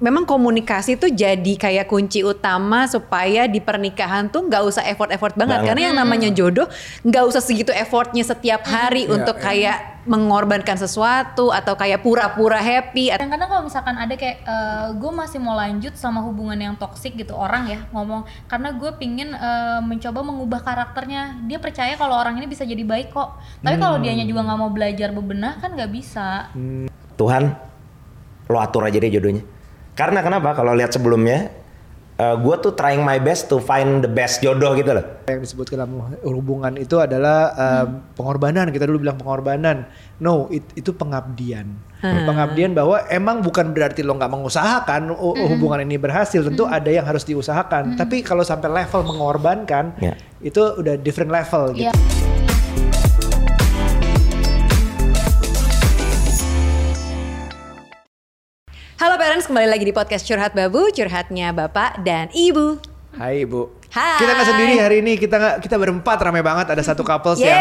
memang komunikasi tuh jadi kayak kunci utama supaya di pernikahan tuh nggak usah effort-effort banget. Banget. Karena yang namanya jodoh nggak usah segitu effortnya setiap hari Iya, untuk iya. kayak mengorbankan sesuatu atau kayak pura-pura happy. Kadang-kadang kalau misalkan ada kayak gue masih mau lanjut sama hubungan yang toksik gitu orang ya ngomong karena gue pingin eh, mencoba mengubah karakternya dia percaya kalau orang ini bisa jadi baik kok tapi kalau dianya juga nggak mau belajar bebenah kan nggak bisa Tuhan lo atur aja deh jodohnya karena kenapa? Kalau lihat sebelumnya gue tuh trying my best to find the best jodoh gitu loh. Yang disebut dalam hubungan itu adalah um, pengorbanan. Kita dulu bilang pengorbanan. No it- itu pengabdian. Pengabdian bahwa emang bukan berarti lo nggak mengusahakan oh, hubungan ini berhasil. Tentu ada yang harus diusahakan. Tapi kalau sampai level mengorbankan Ya. itu udah different level gitu. Iya. Halo parents, kembali lagi di podcast Curhat Babu, curhatnya Bapak dan Ibu. Hai ibu Hai. kita nggak sendiri hari ini kita nggak kita berempat ramai banget ada satu couples yang!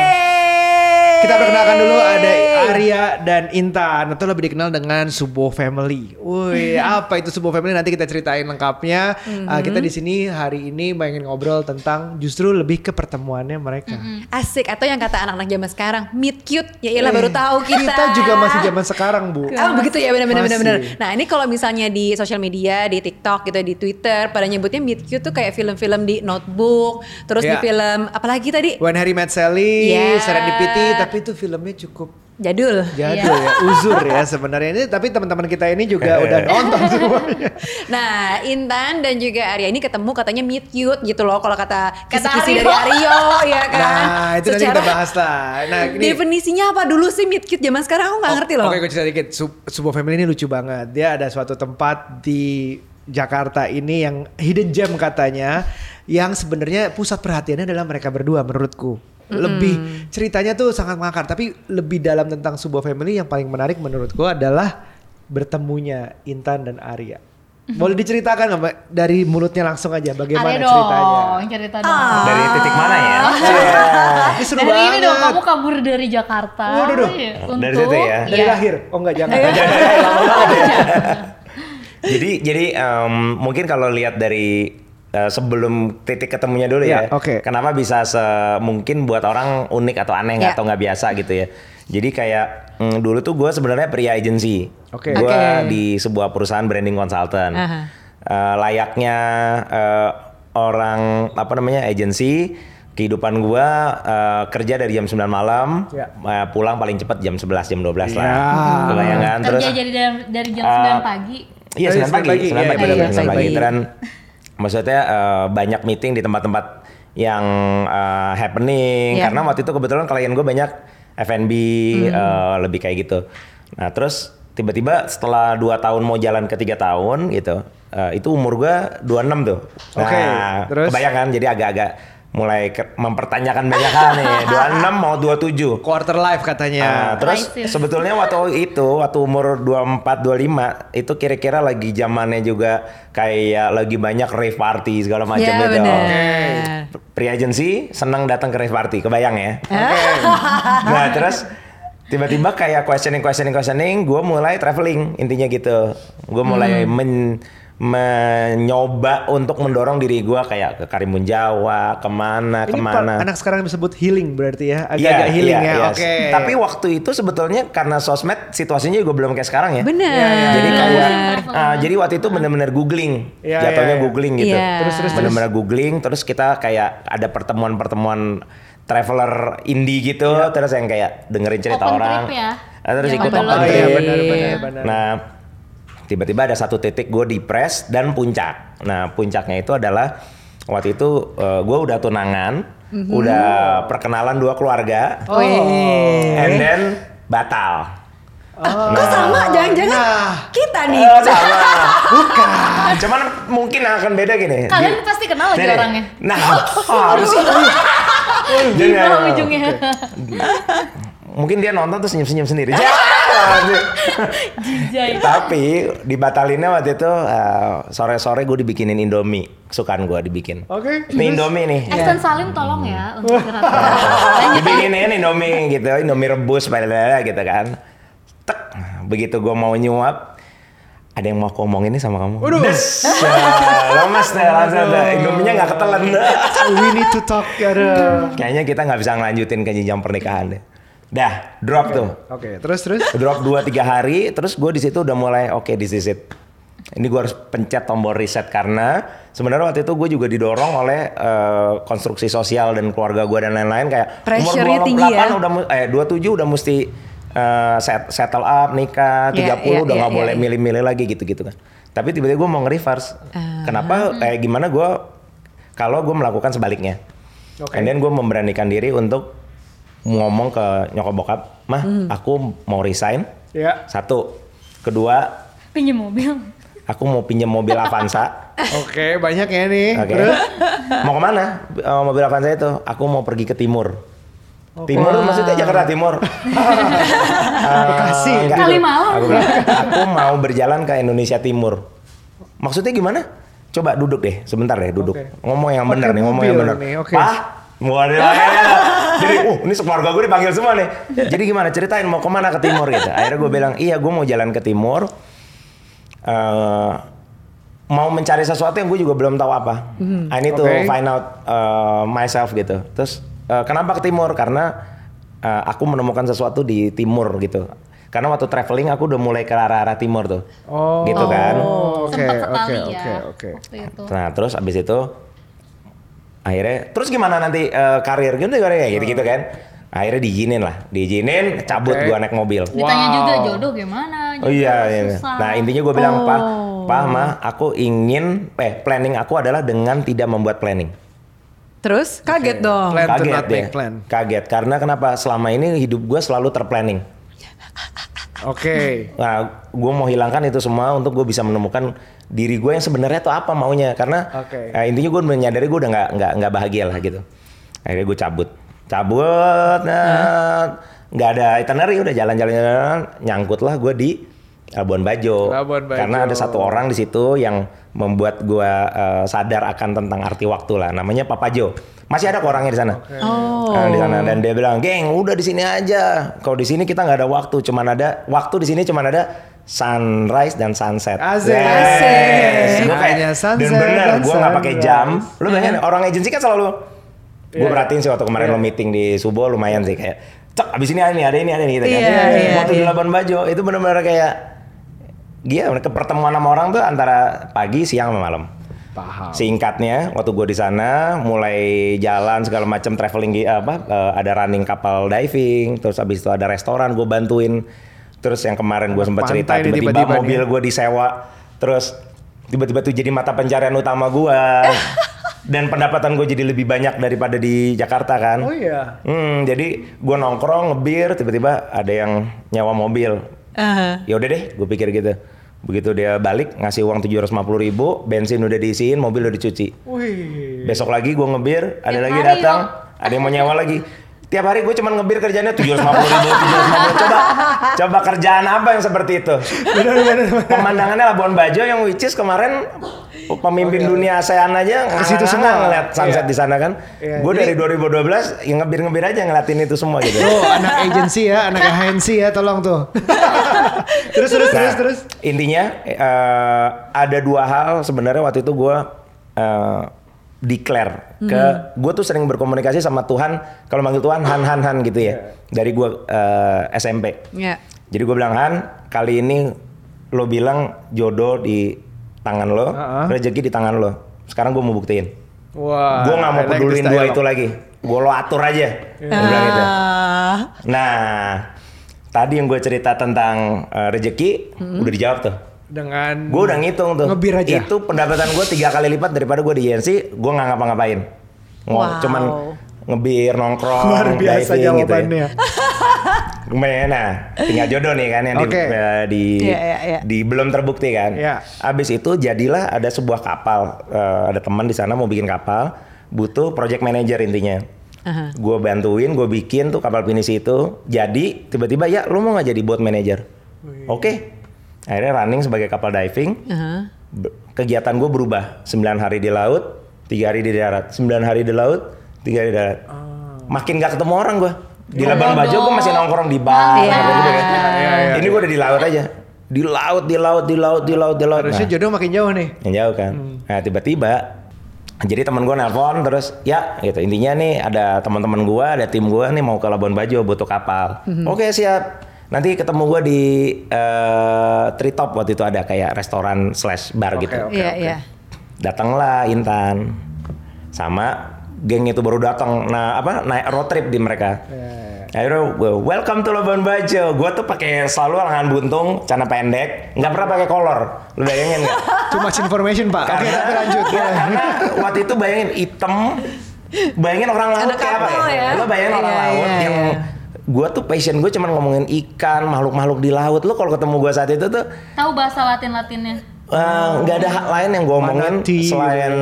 Kita perkenalkan dulu ada Arya dan Intan atau lebih dikenal dengan Subo Family. Wih, apa itu Subo Family? Nanti kita ceritain lengkapnya. Uh, kita di sini hari ini pengen ngobrol tentang justru lebih ke pertemuannya mereka. Asik atau yang kata anak-anak zaman sekarang meet cute. Ya iyalah baru Eh, tahu kita. Kita juga masih zaman sekarang, Bu. Oh begitu ya benar-benar. Nah ini kalau misalnya di sosial media, di TikTok gitu, di Twitter, pada nyebutnya meet cute tuh kayak film-film di Notebook, terus di Ya. film apalagi tadi When Harry Met Sally, Yeah. Serendipity, tapi itu filmnya cukup jadul. jadul ya, uzur ya sebenarnya ini. Tapi teman-teman kita ini juga udah nonton semuanya. Nah Intan dan juga Arya ini ketemu katanya meet cute gitu loh kalau kata kisi-kisi dari Aryo ya kan. Nah, itu nanti kita bahas lah. Nah, ini Definisinya apa dulu sih meet cute zaman sekarang aku nggak ngerti loh. Oke, gue cerita dikit. Sub- Sebuah family ini lucu banget. Dia ada suatu tempat di Jakarta ini yang hidden gem katanya, yang sebenarnya pusat perhatiannya adalah mereka berdua menurutku. Lebih ceritanya tuh sangat mengakar, tapi lebih dalam tentang sebuah family yang paling menarik menurutku adalah bertemunya Intan dan Arya. Boleh diceritakan nggak Mbak? dari mulutnya langsung aja bagaimana ceritanya? dong cerita dong Ah. dari titik mana ya Ini seru dari banget. ini dong kamu kabur dari Jakarta Waduh, duh. Iya, Dari untuk situ ya? Dari Iya. lahir? Oh enggak jangan. jadi jadi em, mungkin kalau lihat dari eh, sebelum titik ketemunya dulu ya, Ya, oke. kenapa bisa mungkin buat orang unik atau aneh Ya. atau nggak biasa gitu ya jadi kayak mm, dulu tuh gue sebenarnya pria agency Oke. gue Oke. di sebuah perusahaan branding consultant Aha. Eh, layaknya eh, orang apa namanya agency kehidupan gua eh, kerja dari jam 9 malam Ya. eh, pulang paling cepat jam 11 jam 12 Ya. lah kebayang kan terus kerja jadi dari, dari jam Ah. 9 pagi Iya Oh, iya, 9 pagi, 9 sembilan pagi. pagi, Iya, iya, sembilan iya, pagi. pagi. Dan maksudnya eh, banyak meeting di tempat-tempat yang eh, happening Iya. karena waktu itu kebetulan klien gue banyak F&B eh, lebih kayak gitu. Nah terus tiba-tiba setelah 2 tahun mau jalan ke tiga tahun gitu, eh, itu umur gue 26 tuh. Nah Oke, terus? kebayang kan jadi agak-agak mulai ke- mempertanyakan banyak hal nih. 26 mau 27. Quarter life katanya. Ah, terus sebetulnya waktu itu waktu umur 24 25 itu kira-kira lagi zamannya juga kayak lagi banyak rave party segala macam Ya gitu. benar. Pre agency senang datang ke rave party, kebayang ya. nah, terus tiba-tiba kayak questioning questioning questioning, gue mulai traveling intinya gitu. Gue mulai Hmm. men- mencoba untuk mendorong diri gue kayak ke Karimun Jawa, ke mana Ini ke mana. anak sekarang disebut healing berarti ya, Iya, agak-agak healing iya, ya. iya. Oke. Tapi waktu itu sebetulnya karena sosmed situasinya juga belum kayak sekarang ya. Benar. Iya, iya, Jadi iya. kayak ah, jadi waktu itu benar-benar googling. Iya, Jatuhnya iya, iya. googling gitu. Iya. Terus, terus, terus. Benar-benar googling terus kita kayak ada pertemuan-pertemuan traveler indie gitu Iya. terus yang kayak dengerin cerita Open orang. trip ya? Ah, terus Yang ikut open Oh iya benar benar benar. Nah, tiba-tiba ada satu titik gue depres dan puncak. Nah, puncaknya itu adalah waktu itu gue udah tunangan, udah perkenalan dua keluarga, Oh, iya. and then batal. Oh. Kok sama? Jangan-jangan Nah. kita nih. Eh, sama. Bukan. Cuman mungkin akan beda gini. kalian Di- pasti kenal lagi Nih, orangnya Nah, harus. gimana ujungnya Mungkin dia nonton terus senyum-senyum sendiri. Ya. Tapi dibatalinnya waktu itu eh, sore-sore gue dibikinin Indomie. Kesukaan gue dibikin. Oke. Ini Indomie nih. Extend Salim tolong ya untuk gerak Dibikinin Indomie gitu, Indomie rebus, blablabla gitu kan. Tek, begitu gue mau nyuap, ada yang mau aku omongin nih sama kamu. Waduh. Des, ya, lemas deh langsung deh. Indomie-nya nggak ketelan. We need to talk. Aduh. Kayaknya kita nggak bisa ngelanjutin ke jenjang pernikahan deh. Dah, drop tuh. Oke, terus terus. Drop 2-3 hari, terus gue di situ udah mulai oke this is it. Ini gue harus pencet tombol reset karena sebenarnya waktu itu gue juga didorong oleh eh, konstruksi sosial dan keluarga gue dan lain-lain kayak Pressure-nya umur 28 tinggi ya? udah eh 27 udah mesti eh, set- settle up nikah, 30 Iya, iya, udah iya, nggak iya, boleh iya. milih-milih lagi gitu-gitu kan. Tapi tiba-tiba gue mau nge-reverse. Ah. Kenapa? Eh gimana gue kalau gue melakukan sebaliknya. Oke. And then gue memberanikan diri untuk ngomong ke nyokap bokap, mah Hmm. aku mau resign. Ya. Satu, kedua, Pinjem mobil. aku mau pinjam mobil Avanza. Oke, banyak ya nih. Oke. Terus. mau ke mana? Eh, mobil Avanza itu? Aku mau pergi ke timur. Timur maksudnya Jakarta Timur. Eh, Bekasi. enggak. Kalimalang. Aku, bilang, aku mau berjalan ke Indonesia Timur. Maksudnya gimana? Coba duduk deh, sebentar deh duduk. Oke. Ngomong yang benar nih, ngomong yang benar. nih, oke. Pah, Waduh, jadi uh ini sekeluarga gue dipanggil semua nih. Jadi gimana ceritain mau ke mana ke timur gitu. Akhirnya gue bilang iya gue mau jalan ke timur. Eh, mau mencari sesuatu yang gue juga belum tahu apa. I need to Oke. find out uh, myself gitu. Terus uh, kenapa ke timur? Karena uh, aku menemukan sesuatu di timur gitu. Karena waktu traveling aku udah mulai ke arah-arah timur tuh. Oh. Gitu kan. Oke, Sempet oke, oke, ya. oke. Itu. Nah terus abis itu akhirnya terus gimana nanti uh, karir gitu kayak gitu gitu kan. Akhirnya diizinin lah, diizinin cabut Oke. gua naik mobil. Ditanya Wow. juga jodoh gimana? Oh Jodoh iya, iya. susah. Nah intinya gue bilang, Oh. Pak, Pak, Ma, aku ingin, eh planning aku adalah dengan tidak membuat planning. Terus kaget dong. Plan to Kaget make plan. kaget. Karena kenapa? Selama ini hidup gue selalu terplanning. Oke. Nah, gue mau hilangkan itu semua untuk gue bisa menemukan diri gue yang sebenarnya tuh apa maunya. Karena Oke. eh, intinya gue menyadari gue udah nggak nggak nggak bahagia lah gitu. Akhirnya gue cabut, cabut, nah, nggak ada itinerary, udah jalan-jalan, nyangkut lah gue di Labuan Bajo. Labuan Bajo. Karena ada satu orang di situ yang membuat gue eh, sadar akan tentang arti waktu lah. Namanya Papa Jo. Masih ada kok orangnya di sana. Oh. Nah, di sana dan dia bilang, "Geng, udah di sini aja. Kalau di sini kita nggak ada waktu, cuman ada waktu di sini cuman ada sunrise dan sunset." Asik. Yes. Gua kayak- Hanya sunset dan bener, dan gue nggak pakai jam. Lu bayangin orang agensi kan selalu. Gue Iya. perhatiin sih waktu kemarin Iya. lo meeting di Subo lumayan sih kayak, cek abis ini ada ini, ada ini, ada ini gitu kan. Iya, iya, waktu di iya. Labuan Bajo itu bener-bener kayak, dia ke pertemuan sama orang tuh antara pagi, siang, sama malam. Paham. Singkatnya, waktu gue di sana mulai jalan segala macam traveling di apa eh, ada running kapal diving, terus habis itu ada restoran gue bantuin. Terus yang kemarin gue sempat cerita tiba-tiba mobil gue disewa, terus tiba-tiba tuh jadi mata pencarian utama gue. Dan pendapatan gue jadi lebih banyak daripada di Jakarta kan. Oh iya. Hmm, jadi gue nongkrong ngebir, tiba-tiba ada yang nyawa mobil. Aha. Ya udah deh, gue pikir gitu. Begitu dia balik ngasih uang 750 ribu, bensin udah diisiin, mobil udah dicuci. Wih. Besok lagi gue ngebir, ada Tiap lagi datang, ada yang mau nyawa lagi. Tiap hari gue cuman ngebir kerjanya 750 ribu, 750 Coba, coba kerjaan apa yang seperti itu? Pemandangannya Labuan Bajo yang which is kemarin pemimpin dunia ASEAN aja Ke situ semua. ngeliat sunset Iya. di sana kan. Iya, Gue dari 2012 yang ngebir-ngebir aja ngeliatin itu semua gitu. Tuh anak agensi ya, anak agensi ya, tolong tuh. terus terus terus Nah, terus. Intinya eh, ada dua hal sebenarnya waktu itu gue eh, declare ke gue tuh sering berkomunikasi sama Tuhan kalau manggil Tuhan Han Han Han gitu ya dari gue eh, SMP. Ya. Jadi gue bilang Han kali ini lo bilang jodoh di tangan lo, Uh-uh. rezeki di tangan lo. Sekarang gue mau buktiin. Wah. gue nggak mau like pedulin dua itu lagi. Gue lo atur aja. Gua bilang gitu. Ah. Nah, tadi yang gue cerita tentang eh, rezeki udah dijawab tuh. Dengan Gue udah ngitung tuh. Ngebir aja. Itu pendapatan gue tiga kali lipat daripada gue di INC. Gue nggak ngapa-ngapain. Wow. Cuman ngebir, nongkrong, luar biasa diving jawabannya. gitu ya. Lumayan, Nah, tinggal jodoh nih kan yang di, Oke. eh, di, Iya, iya, iya. di belum terbukti kan. Iya. Abis itu jadilah ada sebuah kapal. Eh, ada teman di sana mau bikin kapal, butuh project manager intinya. Aha. Gue bantuin, gue bikin tuh kapal pinisi itu. Jadi tiba-tiba ya lu mau nggak jadi boat manager? Oke. Akhirnya running sebagai kapal diving. Be- Kegiatan gue berubah. 9 hari di laut, tiga hari di darat. 9 hari di laut, tiga hari di darat. Makin gak ketemu orang gue. Di Labuan Bajo gue masih nongkrong di bar. Iya. gitu kan. Iya, iya, Ini gue udah di laut aja. di laut, di laut, di laut, di laut, di laut. Harusnya Nah, jodoh makin jauh nih. yang jauh kan. Nah tiba-tiba jadi teman gue nelpon terus ya gitu intinya nih ada teman-teman gue ada tim gue nih mau ke Labuan Bajo butuh kapal. Oke siap. Nanti ketemu gue di eh, Treetop waktu itu ada kayak restoran slash bar Oke, gitu. oke. Iya, iya. Datanglah Intan sama geng itu baru datang. Nah apa naik road trip di mereka. Akhirnya gue welcome to Labuan Bajo. Gue tuh pakai selalu lengan buntung, celana pendek, nggak pernah pakai kolor. Lu bayangin nggak? Too much information pak. Oke Karena, tapi lanjut. Iya, karena waktu itu bayangin hitam, bayangin orang laut kayak apa ya? ya. Lo bayangin orang Iya, laut iya, yang iya. Gue tuh passion gue cuman ngomongin ikan, makhluk-makhluk di laut. Lo kalau ketemu gue saat itu tuh Tahu bahasa Latin-Latinnya? eh, nggak ada hal lain yang gue omongin Manatee. selain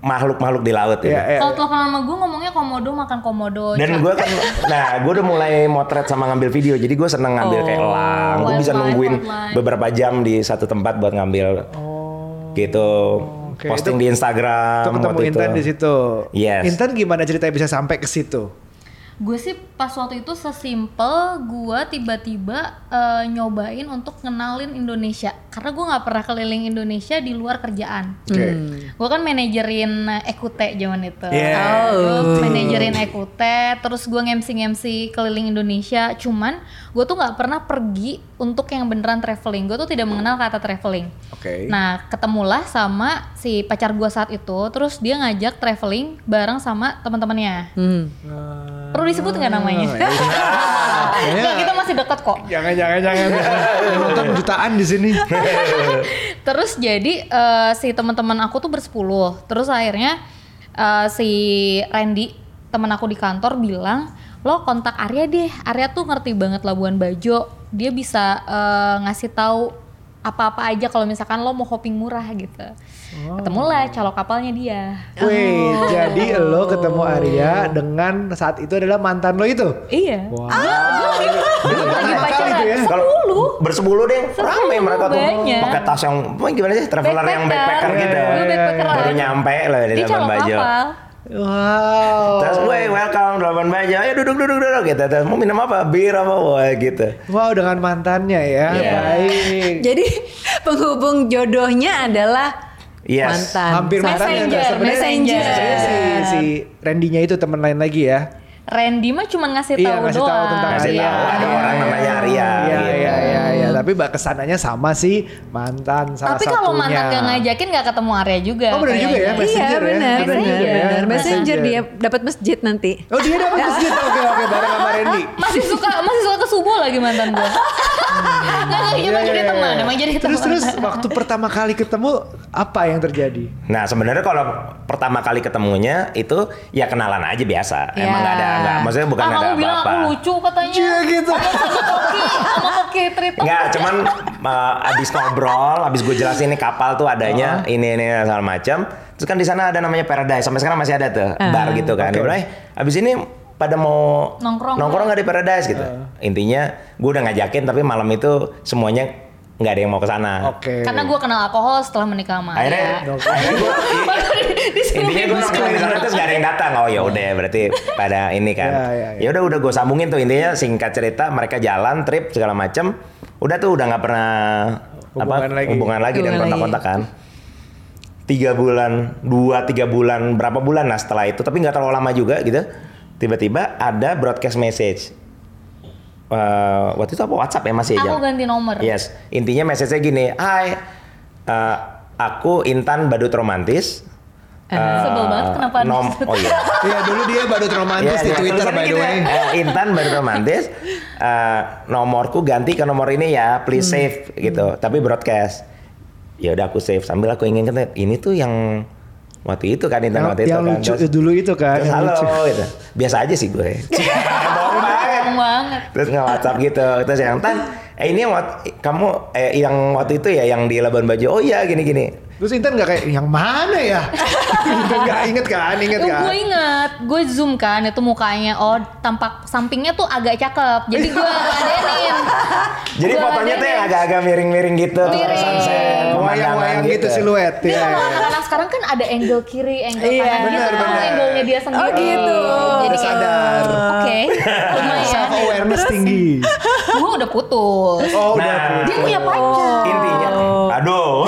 makhluk-makhluk di laut gitu. Iya, iya. Kalau telepon sama gue ngomongnya komodo makan komodo. Dan gue kan, nah gue udah mulai motret sama ngambil video, jadi gue seneng ngambil kayak Oh. elang, gue bisa nungguin wildlife. beberapa jam di satu tempat buat ngambil, gitu, Oh, Oke, posting itu- di Instagram. Tuh ketemu Intan itu. di situ. Yes. Intan gimana ceritanya bisa sampai ke situ? Gue sih pas waktu itu sesimpel gue tiba-tiba eh, nyobain untuk ngenalin Indonesia karena gue nggak pernah keliling Indonesia di luar kerjaan. Oke. Gue kan manajerin Ekute zaman itu. Yeah. Gue manajerin Ekute, terus gue ngemsi-ngemsi keliling Indonesia. Cuman gue tuh nggak pernah pergi untuk yang beneran traveling. Gue tuh tidak mengenal kata traveling. Oke. Nah, ketemulah sama si pacar gue saat itu, terus dia ngajak traveling bareng sama teman-temannya. Hmm. Perlu disebut nggak namanya? Kayaknya- Nggak, kita masih deket kok. Jangan jangan jangan. Nonton jutaan di sini. Terus jadi eh, si teman-teman aku tuh bersepuluh. Terus akhirnya eh, si Randy teman aku di kantor bilang lo kontak Arya deh. Arya tuh ngerti banget Labuan Bajo. Dia bisa eh, ngasih tahu apa-apa aja kalau misalkan lo mau hopping murah gitu. Ketemulah calo kapalnya dia. Wih, jadi lo ketemu Arya dengan saat itu adalah mantan lo itu. Iya. Wah. Gue lagi pacaran itu ya. Sepuluh. bersepuluh deh, ramai mereka tuh banyak. pakai tas yang apa gimana sih traveler yang Backpacker. backpacker gitu. Gue backpackeran. Baru nyampe loh di Bajo. kapal. Wow. Terus gue welcome di Labuan Bajo, ayo duduk duduk duduk gitu. Terus mau minum apa? Bir apa? Wah gitu. Wow dengan mantannya ya. Iya. Baik. Jadi penghubung jodohnya adalah Yes. mantan. Hampir mantan ya. Messenger, Sebenarnya messenger. sebenarnya si si Randy-nya itu teman lain lagi ya. Randy mah cuma ngasih Iya, tahu ngasih tahu doang. tentang Kasih Arya. tahu ada Iya. orang namanya Arya. Iya gitu. iya iya iya. Tapi ke sananya sama si mantan salah Tapi satunya. kalau mantan gak ngajakin gak ketemu Arya juga. Oh, bener juga ya, kayaknya. Messenger Iya ya. benar Bener benar ya. benar. Messenger Messenger. dia dapat masjid nanti. Oh dia dapat masjid. Oke oke bareng sama Randy. Masih suka masih suka ke subuh lagi mantan gue. Nggak nggak Iya, iya, jadi iya. teman, emang jadi teman. Terus terus waktu pertama kali ketemu apa yang terjadi? Nah sebenarnya kalau pertama kali ketemunya itu ya kenalan aja biasa. Ya. Emang nggak ada, nggak, maksudnya bukan ah, ada kamu bilang apa-apa. aku lucu katanya. Iya gitu. Sama Triton. Nggak, cuman uh, abis ngobrol, abis gue jelasin ini kapal tuh adanya Oh. ini ini segala macam. Terus kan di sana ada namanya Paradise, sampai sekarang masih ada tuh Ah. bar gitu kan. Dia Oke. bilang, "Eh, abis ini pada mau Nongkrong. nongkrong nggak di Paradise gitu. Ah. Intinya gue udah ngajakin tapi malam itu semuanya nggak ada yang mau ke sana. Oke. Karena gue kenal alkohol setelah menikah sama Akhirnya, Arya. akhirnya gue intinya gue nongkrong di sana terus gak ada yang datang. Oh ya udah berarti pada ini kan. Ya, ya, ya. Ya udah udah gue sambungin tuh intinya singkat cerita mereka jalan trip segala macem. Udah tuh udah nggak pernah Hubungan apa lagi. hubungan lagi dan Hubungan lagi. kontak-kontak kan. Tiga bulan, dua tiga bulan, berapa bulan lah setelah itu, tapi nggak terlalu lama juga gitu. Tiba-tiba ada broadcast message. Eh, waktu itu apa WhatsApp ya masih Aku ganti nomor. Yes, intinya message-nya gini, Hai, eh, aku Intan Badut Romantis. Eh, Sebel banget kenapa nom. Oh iya. Iya dulu dia badut romantis Iya, di iya, Twitter by the gitu way. ya. Eh, Intan Badut Romantis. eh, nomorku ganti ke nomor ini ya, please Hmm. save gitu. Tapi broadcast. Ya udah aku save sambil aku ingin ini tuh yang waktu itu kan Intan Yang, waktu itu yang kan. lucu Terus- dulu itu kan. terus halo lucu. gitu. Biasa aja sih gue. Bohong banget terus nge WhatsApp gitu terus yang tan eh ini yang kamu eh yang waktu itu ya yang di Labuan Bajo oh iya gini gini Terus Intan gak kayak yang mana ya? Intan gak inget kan, inget kan? gue inget, gue zoom kan itu mukanya, oh tampak sampingnya tuh agak cakep, jadi gue adenin. Jadi Gua fotonya tuh yang agak-agak miring-miring gitu, tuh Miring. sunset, Wayang-wayang pemandangan gitu siluet. Dia ya. kalau anak-anak sekarang kan ada angle kiri, angle Iya. kanan gitu. Benar, Tahu benar. angle-nya dia sendiri. Oh, gitu. Jadi kayak, sadar. Oke, lumayan. Self awareness tinggi. Gue udah putus. Oh, udah. Nah, Dia punya pacar. intinya, aduh.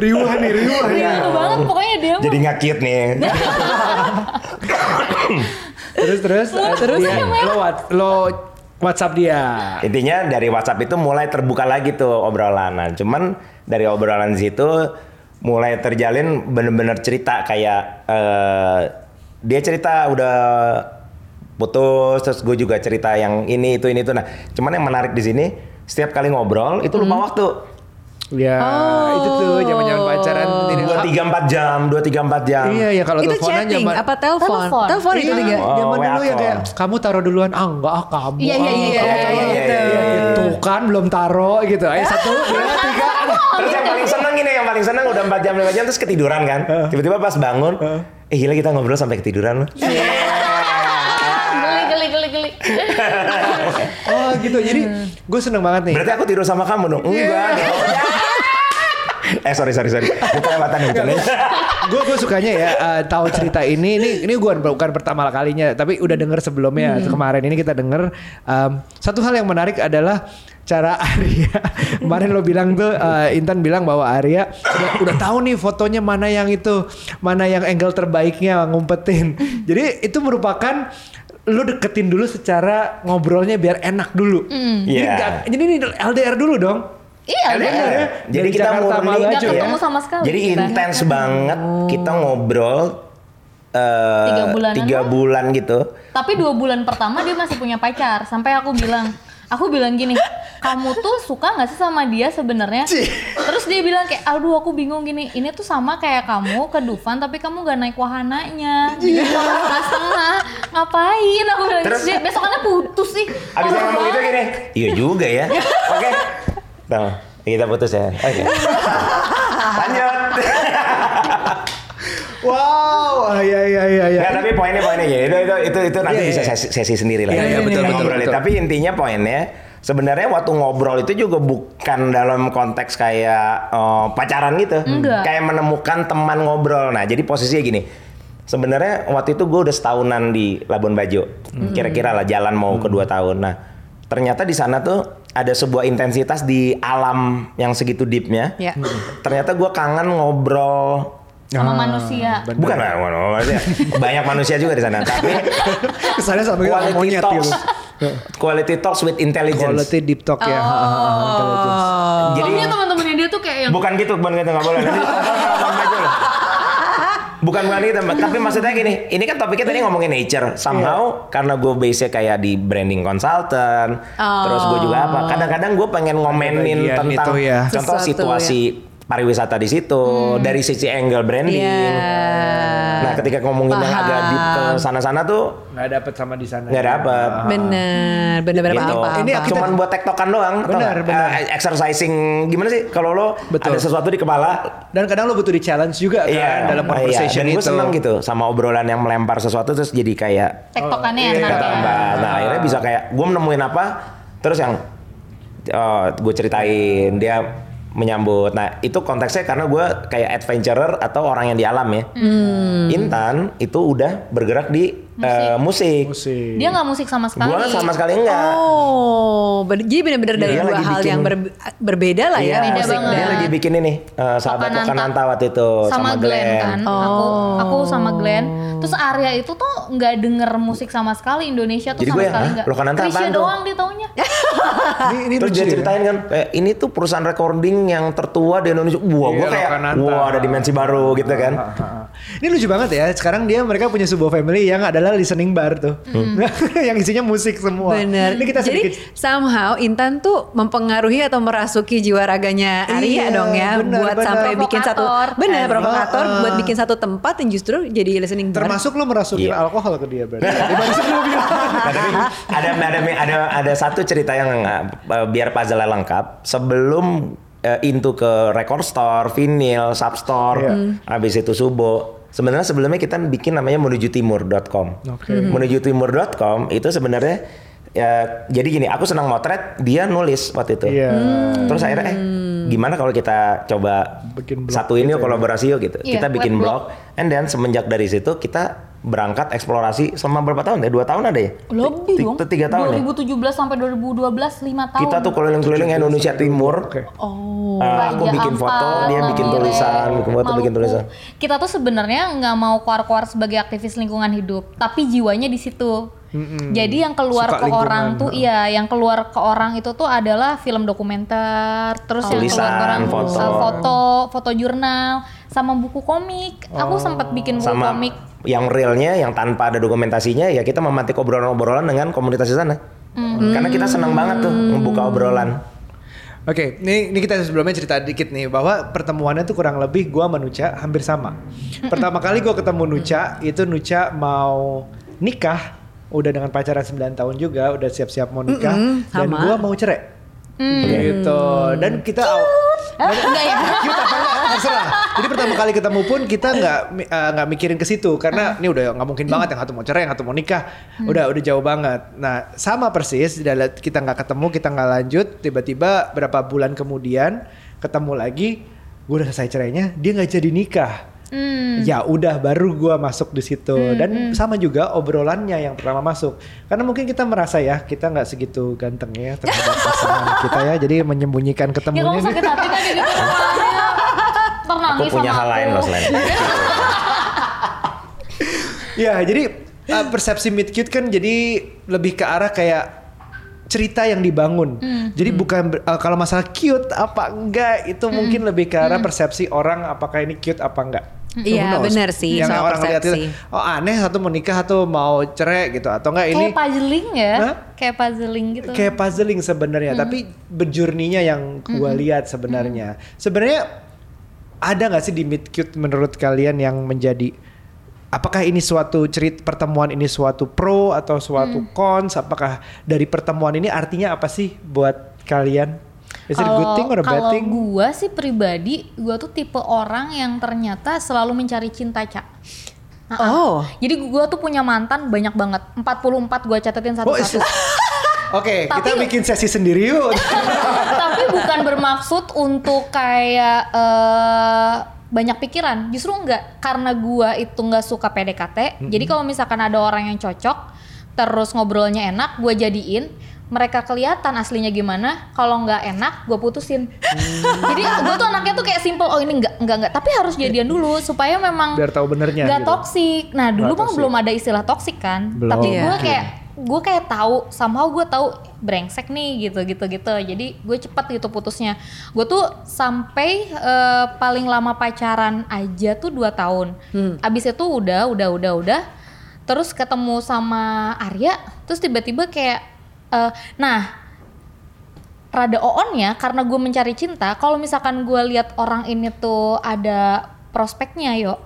Riuh nih, riuh nih. Riuh banget pokoknya dia. Jadi ngakit nih. Terus terus Terus dia, lo lo WhatsApp dia. Intinya dari WhatsApp itu mulai terbuka lagi tuh obrolan. Nah, cuman dari obrolan situ mulai terjalin bener-bener cerita kayak eh, dia cerita udah putus terus gue juga cerita yang ini itu ini itu nah cuman yang menarik di sini setiap kali ngobrol itu lupa waktu Ya, itu tuh zaman-zaman pacaran. Dua tiga empat jam dua tiga empat jam Iya, ya kalau itu teleponan chatting zaman apa telepon? Telepon. Telepon itu Iya, tiga. Oh, zaman dulu ya kayak kamu taruh duluan ah enggak ah kamu Iya, iya, ah, iya, enggak." iya, iya, iya, iya. Tuh kan belum taruh gitu ayo satu dua tiga Terus yang paling seneng ini, yang paling seneng udah 4 jam 5 jam terus ketiduran kan. Tiba-tiba pas bangun, eh gila kita ngobrol sampai ketiduran loh. Geli, geli, geli, geli. oh gitu jadi gue seneng banget nih Berarti aku tidur sama kamu dong? Enggak. Eh sorry sorry sorry. Itu kelewatan nih bercandanya. gue gue sukanya ya eh, tahu cerita ini. Ini ini gue bukan pertama kalinya tapi udah denger sebelumnya. Kemarin ini kita denger. Em, satu hal yang menarik adalah cara Arya kemarin lo bilang tuh eh, Intan bilang bahwa Arya udah, udah tahu nih fotonya mana yang itu mana yang angle terbaiknya ngumpetin. Jadi itu merupakan lu deketin dulu secara ngobrolnya biar enak dulu. Jadi, Iya. nggak- jadi ini LDR dulu dong Iya, LDR. bener. Jadi Dari kita Jakarta murni Nggak ya. ketemu sama sekali Jadi intens banget kita ngobrol eh, Tiga bulanan tiga bulan gitu. Tapi dua bulan pertama dia masih punya pacar. Sampai aku bilang, aku bilang gini, kamu tuh suka nggak sih sama dia sebenarnya? Terus dia bilang kayak, aduh aku bingung gini, ini tuh sama kayak kamu ke Dufan tapi kamu gak naik wahananya. Jadi setengah-setengah, ngapain? Aku bilang, Terus? "Dia besokannya putus sih. Abis ngomong gitu banget." gini, iya juga ya. Oke, Tuh, kita putus ya. Oke. Lanjut. wow iya iya iya iya Nggak, tapi poinnya poinnya ya. Itu itu itu, itu nanti Iya, bisa iya. sesi, sesi sendiri lah. Iya, iya, Kita betul, betul, ngobrolin. betul. Tapi intinya poinnya sebenarnya waktu ngobrol itu juga bukan dalam konteks kayak eh, pacaran gitu. Enggak. Kayak menemukan teman ngobrol. Nah, jadi posisinya gini. Sebenarnya waktu itu gue udah setahunan di Labuan Bajo. Kira-kira lah jalan mau kedua tahun. Nah, ternyata di sana tuh ada sebuah intensitas di alam yang segitu deepnya. Ya. Ternyata gue kangen ngobrol Sama Ah, manusia. bener. Bukan maksudnya banyak manusia juga di sana. Tapi kesannya sama quality monyet talks, gitu quality talks with intelligence. quality deep talk ya intelligence. Jadi teman-temannya dia tuh kayak yang bukan gitu, bukan gitu nggak boleh. Bukan bukan gitu, tapi maksudnya gini, ini kan topiknya tadi ngomongin nature. Somehow karena gue base kayak di branding consultant, terus gue juga apa? Kadang-kadang gue pengen ngomenin tentang itu ya. contoh Sesuatu, situasi pariwisata di situ dari sisi angle branding. Iya. Nah, ketika ngomongin yang agak deep ke sana-sana tuh nggak dapet sama di sana nggak dapet. Bener, bener-bener gitu. paham, paham, Ini paham. cuman buat tektokan doang. tau Benar, nggak? benar. Eh, exercising gimana sih kalau lo Betul. ada sesuatu di kepala? dan kadang lo butuh di challenge juga kan dalam iya. conversation Dan gue itu seneng gitu sama obrolan yang melempar sesuatu terus jadi kayak tektokannya Oh, enak iya. ya. tambah. Nah akhirnya bisa kayak gue nemuin apa, terus yang gue ceritain dia menyambut. Nah itu konteksnya karena gue kayak adventurer atau orang yang di alam ya. Hmm. Intan itu udah bergerak di eh, musik. musik Dia nggak musik sama sekali. Gue sama sekali enggak. Oh, ber- jadi benar-benar dari Dia dua hal bikin- yang ber- berbeda lah ya. Iya, Beda musik banget. dia lagi bikin ini eh, sahabat Wakananta. Wakananta waktu itu sama, Glenn, kan. Aku Oh. aku sama Glenn. Terus Arya itu tuh nggak denger musik sama sekali Indonesia tuh Jadi sama gue yang, sekali "Hah? nggak. Krisya apaan tuh?" doang dia taunya. ini, ini Terus dia ya. ceritain kan, eh, ini tuh perusahaan recording yang tertua di Indonesia. Wah, gue Iya, kayak, wah ada dimensi baru gitu kan. Ini lucu banget ya. Sekarang dia mereka punya sebuah family yang adalah listening bar tuh. yang isinya musik semua. Bener. Ini kita Jadi sedikit somehow Intan tuh mempengaruhi atau merasuki jiwa raganya Arya Iya, dong ya bener, buat bener. sampai bikin satu bener Eh, provokator uh, uh. buat bikin satu tempat yang justru jadi listening bar. Termasuk lo merasukin Iya. alkohol ke dia berarti. Di ada ada ada ada satu cerita yang uh, biar puzzle lengkap sebelum uh, into ke record store, vinyl, substore, Iya. habis itu subo. Sebenarnya sebelumnya kita bikin namanya menujutimur.com. Oke. Menujutimur.com itu sebenarnya ya jadi gini, aku senang motret, dia nulis waktu itu. Iya. Terus akhirnya eh gimana kalau kita coba Bikin blog satu ini gitu yuk, ya. kolaborasi yuk gitu. Iya, kita bikin web blog. And then semenjak dari situ kita berangkat eksplorasi selama berapa tahun ya? Dua tahun ada ya? Lebih dong. ti- Tiga tahun ya? 2017 sampai 2012 5 tahun. Kita tuh keliling-keliling Indonesia Timur. Oke. Oh. Eh, aku bikin foto, dia bikin tulisan, bikin foto, bikin tulisan. Kita tuh sebenarnya nggak mau keluar-keluar sebagai aktivis lingkungan hidup, tapi jiwanya di situ. Jadi yang keluar Suka ke orang tuh iya, yang keluar ke orang itu tuh adalah film dokumenter, terus yang keluar ke Tulisan, orang foto. uh, foto, foto jurnal, sama buku komik. Aku sempat bikin buku Sama komik. yang realnya, yang tanpa ada dokumentasinya, ya kita memantik obrolan-obrolan dengan komunitas di sana. Hmm. Karena kita senang banget tuh membuka obrolan. Oke, ini, ini kita sebelumnya cerita dikit nih bahwa pertemuannya tuh kurang lebih gua sama Nucha hampir sama. Pertama kali gua ketemu Nucha itu Nucha mau nikah, udah dengan pacaran 9 tahun juga, udah siap-siap mau nikah Mm-mm, dan sama. gua mau cerai. Gitu. Dan kita Enggak ya? cute apa enggak? terserah. Jadi pertama kali ketemu pun kita nggak eh, nggak mikirin ke situ karena ini udah nggak mungkin banget yang satu mau cerai, yang satu mau nikah, udah udah jauh banget. Nah sama persis, kita nggak ketemu, kita nggak lanjut, tiba-tiba berapa bulan kemudian ketemu lagi, gue udah selesai cerainya, dia nggak jadi nikah. Hmm. Ya udah baru gua masuk di situ dan sama juga obrolannya yang pertama masuk karena mungkin kita merasa ya kita nggak segitu gantengnya terhadap pasangan kita ya jadi menyembunyikan Ya ketemunya sakit hati gitu. Ntar Aku punya sama hal lain loh selain itu. Ya, jadi uh, persepsi meet cute kan jadi lebih ke arah kayak cerita yang dibangun. Jadi bukan ber- uh, kalau masalah cute apa enggak itu mungkin lebih ke arah persepsi orang apakah ini cute apa enggak. Iya, Who knows? benar sih, Yang soal orang lihat itu, oh aneh satu mau nikah satu mau cerai gitu atau enggak ini Kayak puzzling ya? Hah? Kayak puzzling gitu. kayak puzzling sebenarnya tapi bejurninya yang gua lihat sebenarnya sebenarnya ada nggak sih di meet cute menurut kalian yang menjadi apakah ini suatu cerit pertemuan ini suatu pro atau suatu cons apakah dari pertemuan ini artinya apa sih buat kalian is it a good thing or a bad kalau thing gua sih pribadi, gua tuh tipe orang yang ternyata selalu mencari cinta, Cak. Nah, Oh. Jadi gua tuh punya mantan banyak banget. 44 gua catetin Oh, satu-satu. Oke, kita Tapi- bikin sesi sendiri yuk. Tapi bukan bermaksud untuk kayak eh, banyak pikiran. Justru enggak. Karena gua itu nggak suka PDKT. Jadi kalau misalkan ada orang yang cocok, terus ngobrolnya enak, gua jadiin. Mereka kelihatan aslinya gimana. Kalau nggak enak, gue putusin. Jadi gue tuh anaknya tuh kayak simple. Oh ini nggak nggak nggak. Tapi harus jadian dulu supaya memang Biar tahu benernya nggak gitu. toksik. Nah dulu mah belum ada istilah toksik kan. Belum. Tapi Iya. gue kayak gue kayak tahu somehow gue tahu brengsek nih gitu gitu gitu. Jadi gue cepet gitu putusnya. Gue tuh sampai eh, paling lama pacaran aja tuh dua tahun. Abis itu udah udah udah udah. Terus ketemu sama Arya terus tiba-tiba kayak eh, nah rada on ya karena gue mencari cinta kalau misalkan gue lihat orang ini tuh ada prospeknya yuk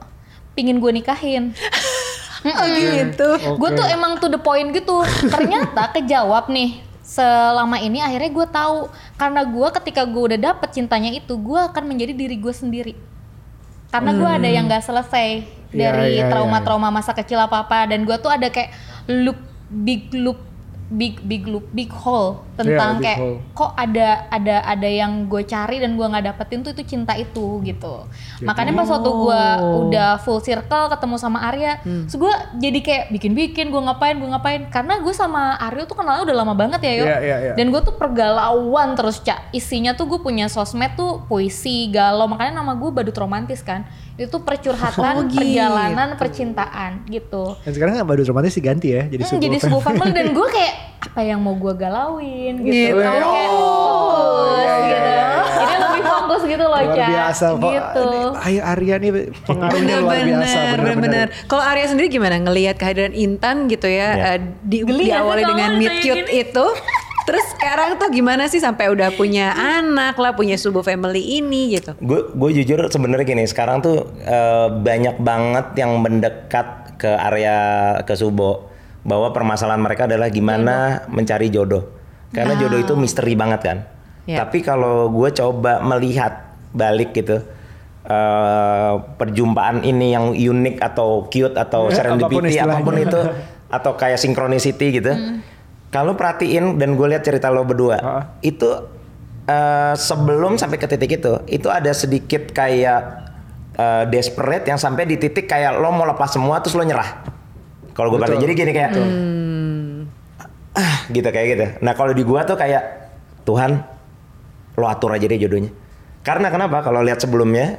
pingin gue nikahin Oh gitu. Gue tuh emang to the point gitu. Ternyata kejawab nih. Selama ini akhirnya gue tahu karena gue ketika gue udah dapet cintanya itu, gue akan menjadi diri gue sendiri. Karena gue ada yang gak selesai Iya, dari iya, iya. trauma-trauma masa kecil apa apa dan gue tuh ada kayak loop big loop big big loop big hole tentang big kayak hole. kok ada ada ada yang gue cari dan gue nggak dapetin tuh itu cinta itu gitu makanya pas waktu gue Oh. udah full circle ketemu sama Arya Hmm. terus gue jadi kayak bikin-bikin gue ngapain gue ngapain karena gue sama Arya tuh kenalnya udah lama banget ya yo Iya, iya, iya. dan gue tuh pergalauan terus cak isinya tuh gue punya sosmed tuh puisi galau makanya nama gue badut romantis kan itu Oh, percurhatan gitu. perjalanan percintaan gitu Dan sekarang kan badut romantis diganti ya jadi Hmm, sebuah jadi sebuah family dan gue kayak apa yang mau gue galauin gitu, Gitu. Kayak fokus iya, iya, gitu. iya, iya. Jadi lebih fokus gitu loh luar biasa. Gitu. Ini, Ayo Arya nih pengaruhnya luar biasa bener-bener. Kalau Arya sendiri gimana ngelihat kehadiran Intan gitu ya, Ya. eh, di, Geli ya, diawali dengan meet kayak cute gini. itu, terus sekarang tuh gimana sih sampai udah punya anak lah, punya sebuah family ini gitu? Gue gue jujur sebenarnya gini, sekarang tuh eh, banyak banget yang mendekat ke area ke Subo bahwa permasalahan mereka adalah gimana mencari jodoh. Karena jodoh itu misteri banget kan. Ya. Tapi kalau gue coba melihat balik gitu eh, perjumpaan ini yang unik atau cute atau Eh, apa pun serendipity istilahnya. apa pun itu atau kayak synchronicity gitu. Kalau perhatiin dan gue lihat cerita lo berdua, Ah. itu eh, sebelum sampai ke titik itu, itu ada sedikit kayak eh, desperate yang sampai di titik kayak lo mau lepas semua terus lo nyerah. Kalau gue perhatiin, jadi gini kayak, ah gitu kayak gitu. Nah kalau di gua tuh kayak Tuhan, lo atur aja deh jodohnya. Karena kenapa? Kalau lihat sebelumnya,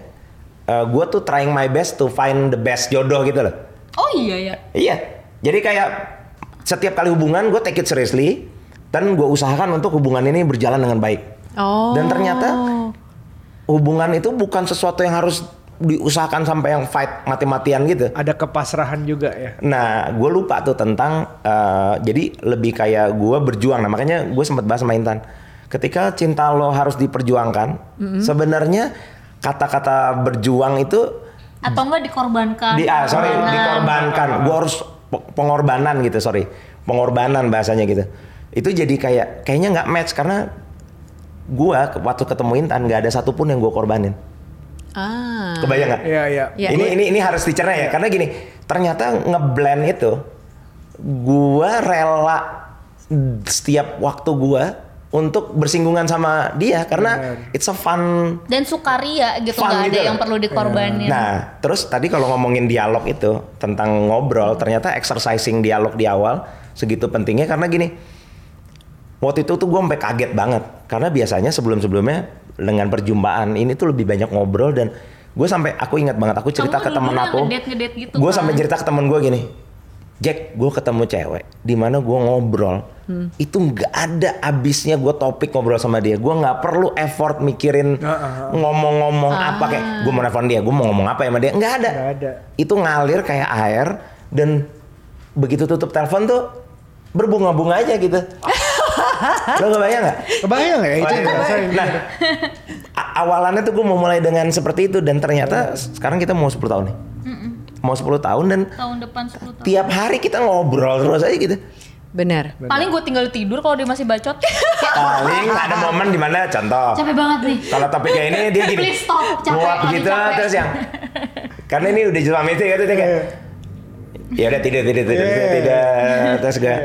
eh, gua tuh trying my best to find the best jodoh gitu loh. Oh iya ya. Iya. Jadi kayak setiap kali hubungan gue take it seriously dan gue usahakan untuk hubungan ini berjalan dengan baik. Oh. Dan ternyata hubungan itu bukan sesuatu yang harus diusahakan sampai yang fight mati-matian gitu. Ada kepasrahan juga ya. Nah, gue lupa tuh tentang eh, jadi lebih kayak gue berjuang. Nah, makanya gue sempat bahas sama Intan. Ketika cinta lo harus diperjuangkan, sebenarnya kata-kata berjuang itu Atau enggak dikorbankan. di ah, sorry dikorbankan gue harus pengorbanan gitu sorry pengorbanan bahasanya gitu itu jadi kayak kayaknya nggak match karena gua waktu ketemu Intan nggak ada satupun yang gue korbanin Ah. kebayang nggak Iya, iya. Ya. ini ini ini harus dicerna ya karena gini ternyata ngeblend itu gua rela setiap waktu gua untuk bersinggungan sama dia karena it's a fun Dan sukaria gitu Fun nggak ada gitu. yang perlu dikorbanin. Nah, terus tadi kalau ngomongin dialog itu tentang ngobrol, ternyata exercising dialog di awal segitu pentingnya karena gini. Waktu itu tuh gue sampai kaget banget karena biasanya sebelum-sebelumnya dengan perjumpaan ini tuh lebih banyak ngobrol dan gue sampai aku ingat banget aku cerita Kamu ke temen aku. gitu gue kan? sampai cerita ke temen gue gini. Jack, gue ketemu cewek, di mana gue ngobrol, Hmm. itu nggak ada abisnya gue topik ngobrol sama dia. Gue nggak perlu effort mikirin ngomong-ngomong apa kayak gue mau nelfon dia, gue mau ngomong apa ya sama dia, nggak ada. Nggak ada. Itu ngalir kayak air dan begitu tutup telepon tuh berbunga-bunga aja gitu. Lo kebayang nggak? Kebayang nggak ya itu? Iya. ngerasain. Nah, awalannya tuh gue mau mulai dengan seperti itu dan ternyata sekarang kita mau 10 tahun nih. Mau 10 tahun dan Tahun depan 10 tahun. tiap hari kita ngobrol terus aja gitu. Benar. Paling gue tinggal tidur kalau dia masih bacot. Paling ada momen di mana contoh. Capek banget nih. Kalau topiknya ini dia gini. Please stop, capek, nguap gitu capek. terus yang karena ini udah jelas itu gitu dia kayak ya udah tidur tidur tidur tidur, Iya. tidur terus gue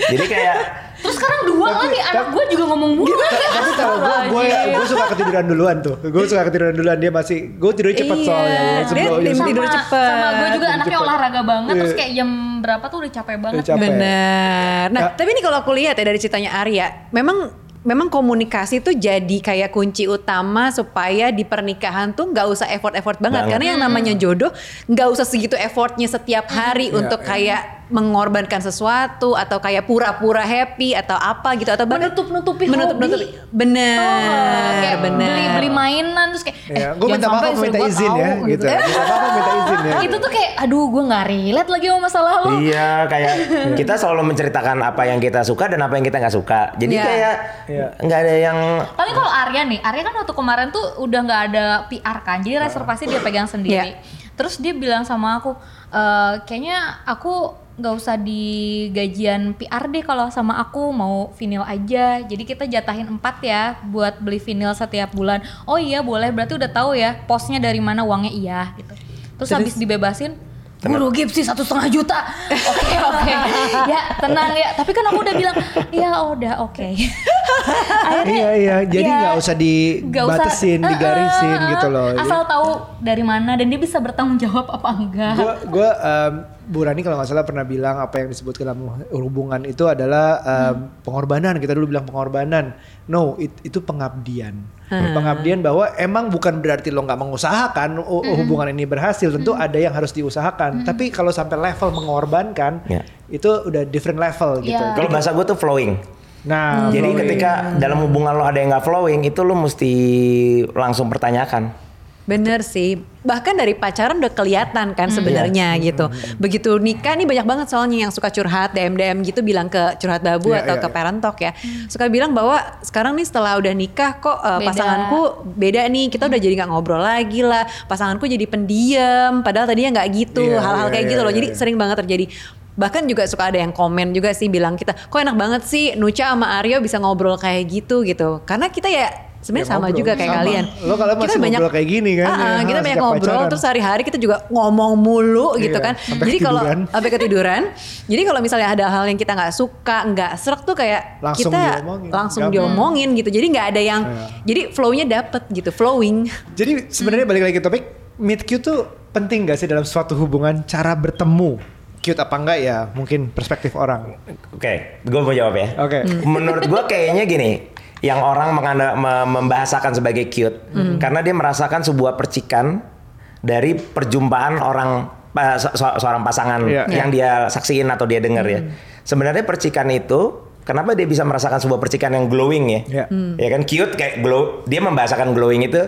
jadi kayak Terus sekarang dua lagi anak gue juga ngomong mulu lagi. Tapi tau gue gue gue suka ketiduran duluan tuh. Gue suka ketiduran duluan dia masih gue tidur cepet Iya, soalnya. dia Sebelum sebelum- tidur cepet. Sama gue juga Tidur anaknya cepet. olahraga banget terus Iya. kayak jam berapa tuh udah capek banget. Udah capek. Benar. Nah, Ya. tapi ini kalau aku lihat ya dari ceritanya Arya, memang memang komunikasi tuh jadi kayak kunci utama supaya di pernikahan tuh nggak usah effort-effort banget. Banget. Karena yang namanya jodoh nggak usah segitu effortnya setiap hari Iya, untuk iya. kayak mengorbankan sesuatu atau kayak pura-pura happy atau apa gitu atau bahkan Menutup-nutupi menutup-nutupi. hobi. Benar, kayak benar. beli beli mainan terus kayak Ya, eh, gue minta istri minta izin tahu, ya gitu. Minta maaf aku minta izin ya. itu tuh kayak aduh gue nggak relate lagi sama masa lalu. iya kayak kita selalu menceritakan apa yang kita suka dan apa yang kita nggak suka jadi Iya. kayak Iya. nggak ada yang Tapi kalau Arya nih, Arya kan waktu kemarin tuh udah nggak ada PR kan, jadi reservasi dia pegang sendiri. Iya. Terus dia bilang sama aku, e, kayaknya aku nggak usah di gajian PR deh kalau sama aku mau vinil aja. Jadi kita jatahin empat ya buat beli vinil setiap bulan. Oh iya boleh, berarti udah tahu ya posnya dari mana uangnya iya gitu. Terus habis dibebasin, gue rugi sih satu setengah juta. Oke oke, ya tenang ya. Tapi kan aku udah bilang, ya udah oke. Iya iya, jadi ya, nggak usah nggak usah, dibatasin, digarisin eh, gitu eh, loh. Asal tahu dari mana dan dia bisa bertanggung jawab apa enggak. gue gue Bu Rani kalau nggak salah pernah bilang apa yang disebut dalam hubungan itu adalah em, pengorbanan. Kita dulu bilang pengorbanan. No it- itu pengabdian. Pengabdian bahwa emang bukan berarti lo nggak mengusahakan hu- hubungan ini berhasil. Tentu ada yang harus diusahakan. Tapi kalau sampai level mengorbankan Ya. itu udah different level gitu. Ya. kalau bahasa gue tuh flowing. Nah. Jadi flowing. ketika dalam hubungan lo ada yang nggak flowing itu lo mesti langsung pertanyakan Bener sih, bahkan dari pacaran udah kelihatan kan sebenarnya Iya. gitu. Begitu nikah nih banyak banget soalnya yang suka curhat DM DM gitu bilang ke curhat babu Iya, atau iya, ke iya. parent talk ya. Suka bilang bahwa sekarang nih setelah udah nikah kok uh, Beda. pasanganku beda nih, kita udah jadi nggak ngobrol lagi lah. Pasanganku jadi pendiam, padahal tadinya nggak gitu. Iya, Hal-hal iya, kayak iya, gitu loh. iya, Jadi iya. sering banget terjadi. Bahkan juga suka ada yang komen juga sih bilang kita, kok enak banget sih Nucha sama Aryo bisa ngobrol kayak gitu gitu. Karena kita ya sebenarnya Ya, sama ngobrol. juga kayak Sama. kalian. Lo kalau masih ngobrol kayak gini kan, Ah, ya, kita banyak ngobrol pacaran. terus sehari-hari kita juga ngomong mulu gitu Iya, kan. sampai Jadi kalau sampai ketiduran. jadi kalau misalnya ada hal yang kita nggak suka, nggak serak tuh kayak Langsung kita diomongin. langsung Gampang. diomongin gitu. Jadi nggak ada yang Iya. jadi flow-nya dapet gitu, flowing. Jadi sebenarnya balik lagi ke topik meet cute tuh penting gak sih dalam suatu hubungan cara bertemu? Cute apa enggak ya? Mungkin perspektif orang. Oke, gue mau jawab ya. Oke. Menurut gue kayaknya gini, yang orang menganda, me- membahasakan sebagai cute, karena dia merasakan sebuah percikan dari perjumpaan orang se- se- seorang pasangan Iya. yang dia saksiin atau dia dengar ya. Sebenarnya percikan itu, kenapa dia bisa merasakan sebuah percikan yang glowing ya? Iya. Ya kan cute kayak glow, dia membahasakan glowing itu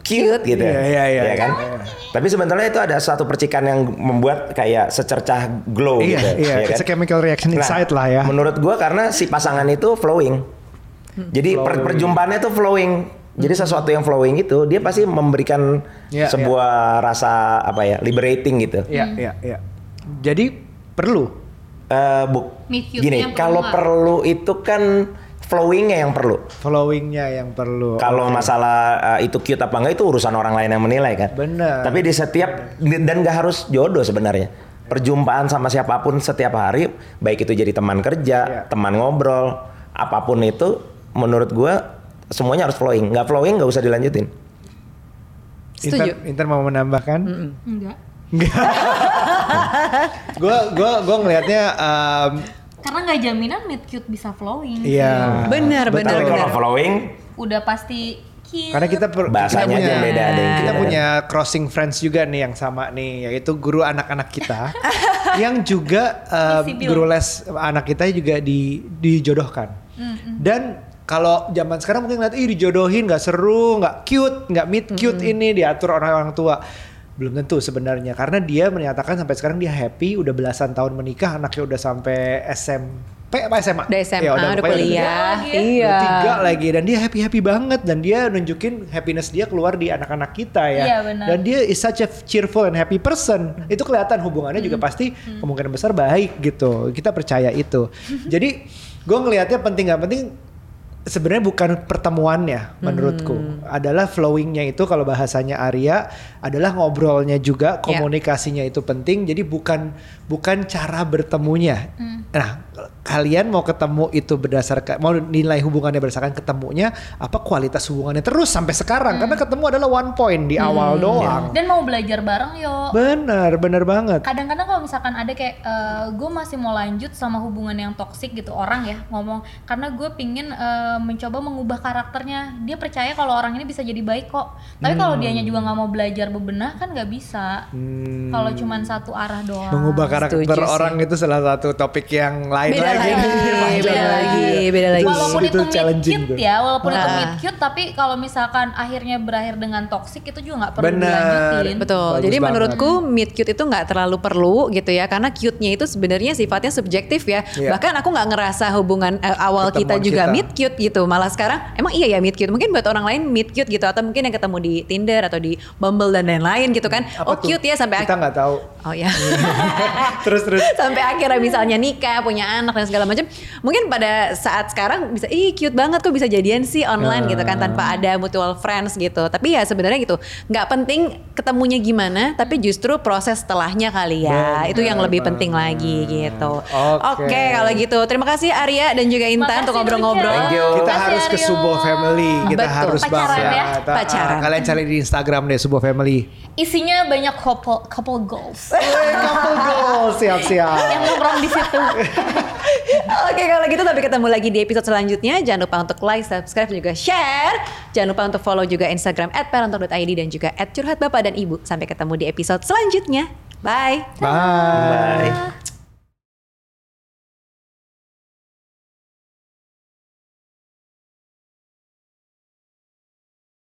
cute, gitu. Iya, iya, iya. Ya kan? Tapi sebenarnya itu ada suatu percikan yang membuat kayak secercah glow Iya, gitu. iya, ya it's a chemical reaction Nah, inside lah ya. Menurut gua karena si pasangan itu flowing. Jadi per- Flowing. perjumpaannya tuh flowing. Jadi sesuatu yang flowing itu dia pasti memberikan Iya, sebuah rasa apa ya, liberating gitu. Iya, iya, iya. Jadi perlu. Eh, bu, gini, kalau perlu itu kan flowingnya yang perlu. Followingnya yang perlu. Kalau masalah eh, itu cute apa enggak itu urusan orang lain yang menilai kan. Benar. Tapi di setiap dan gak harus jodoh sebenarnya. Perjumpaan sama siapa pun setiap hari, baik itu jadi teman kerja, Iya. teman ngobrol, apa pun itu, menurut gua semuanya harus flowing. Nggak flowing nggak usah dilanjutin. Setuju. Intan, Intan mau menambahkan? Enggak. Gue gue gue ngelihatnya um, Karena nggak jaminan meet cute bisa flowing. iya. Benar, Betul. benar, Tapi kalau benar. flowing, Udah pasti cute. Karena kita per- Bahasanya kita punya, beda, ada yang kita punya crossing friends juga nih yang sama nih, yaitu guru anak-anak kita, yang juga um, Visible. guru les anak kita juga di dijodohkan. Dan kalau zaman sekarang mungkin ngeliat ih dijodohin nggak seru, nggak cute, nggak meet cute ini diatur orang-orang tua. Belum tentu sebenarnya karena dia menyatakan sampai sekarang dia happy udah belasan tahun menikah anaknya udah sampai SMP apa SMA? Udah SMA, Ya, udah, pokoknya kuliah. lagi ya. Iya. Udah tiga lagi dan dia happy happy banget dan dia nunjukin happiness dia keluar di anak-anak kita ya. Iya, benar. Dan dia is such a cheerful and happy person. Itu kelihatan hubungannya juga Hmm. pasti kemungkinan besar baik gitu. Kita percaya itu. Jadi gue ngelihatnya penting gak penting sebenarnya bukan pertemuannya menurutku Hmm. adalah flowingnya itu kalau bahasanya Arya adalah ngobrolnya juga Ya. komunikasinya itu penting jadi bukan bukan cara bertemunya. Hmm. nah kalian mau ketemu itu berdasarkan mau nilai hubungannya berdasarkan ketemunya apa kualitas hubungannya terus sampai sekarang? Karena ketemu adalah one point di awal doang. Dan mau belajar bareng yo. benar benar banget. Kadang-kadang kalau misalkan ada kayak gue masih mau lanjut sama hubungan yang toksik gitu orang ya ngomong karena gue pingin eh, mencoba mengubah karakternya. Dia percaya kalau orang ini bisa jadi baik kok. Tapi kalau dianya juga nggak mau belajar bebenah kan nggak bisa. Hmm, kalau cuman satu arah doang. Mengubah karakter setuju sih. orang itu salah satu topik yang lain Beda lagi, lagi, beda lagi, beda lagi. walaupun Itu itu, cute tuh. ya walaupun itu Nah. meet cute tapi kalau misalkan akhirnya berakhir dengan toksik itu juga nggak perlu Bener. dilanjutin Betul. Bagus Jadi banget. menurutku meet cute itu nggak terlalu perlu gitu ya karena cute-nya itu sebenarnya sifatnya subjektif ya. Iya. Bahkan aku nggak ngerasa hubungan eh, awal kita Pertemuan juga kita. meet cute gitu. Malah sekarang emang iya ya meet cute. Mungkin buat orang lain meet cute gitu atau mungkin yang ketemu di Tinder atau di Bumble dan lain-lain gitu kan. Apa oh tuh? cute ya sampai kita ak- nggak tahu Oh ya. terus terus sampai akhirnya misalnya nikah, punya anak dan segala macam. Mungkin pada saat sekarang bisa ih cute banget kok bisa jadian sih online gitu kan tanpa ada mutual friends gitu. Tapi ya sebenarnya gitu, nggak penting ketemunya gimana, tapi justru proses setelahnya kali ya. Benar Itu yang lebih penting lagi gitu. Oke. Oke, kalau gitu terima kasih Arya dan juga Intan Makasih, untuk ngobrol-ngobrol. Kita Makasih, harus ke. Subo Family kita Betul. harus Pacaran banget ya? Pacaran. kalian cari di Instagram deh Subo Family isinya banyak couple couple goals Weh, couple goals siap siap yang nongkrong di situ Oke kalau gitu tapi ketemu lagi di episode selanjutnya. Jangan lupa untuk like, subscribe, dan juga share. Jangan lupa untuk follow juga Instagram @parental.id dan juga @curhat bapak dan ibu. Sampai ketemu di episode selanjutnya. Bye. bye bye.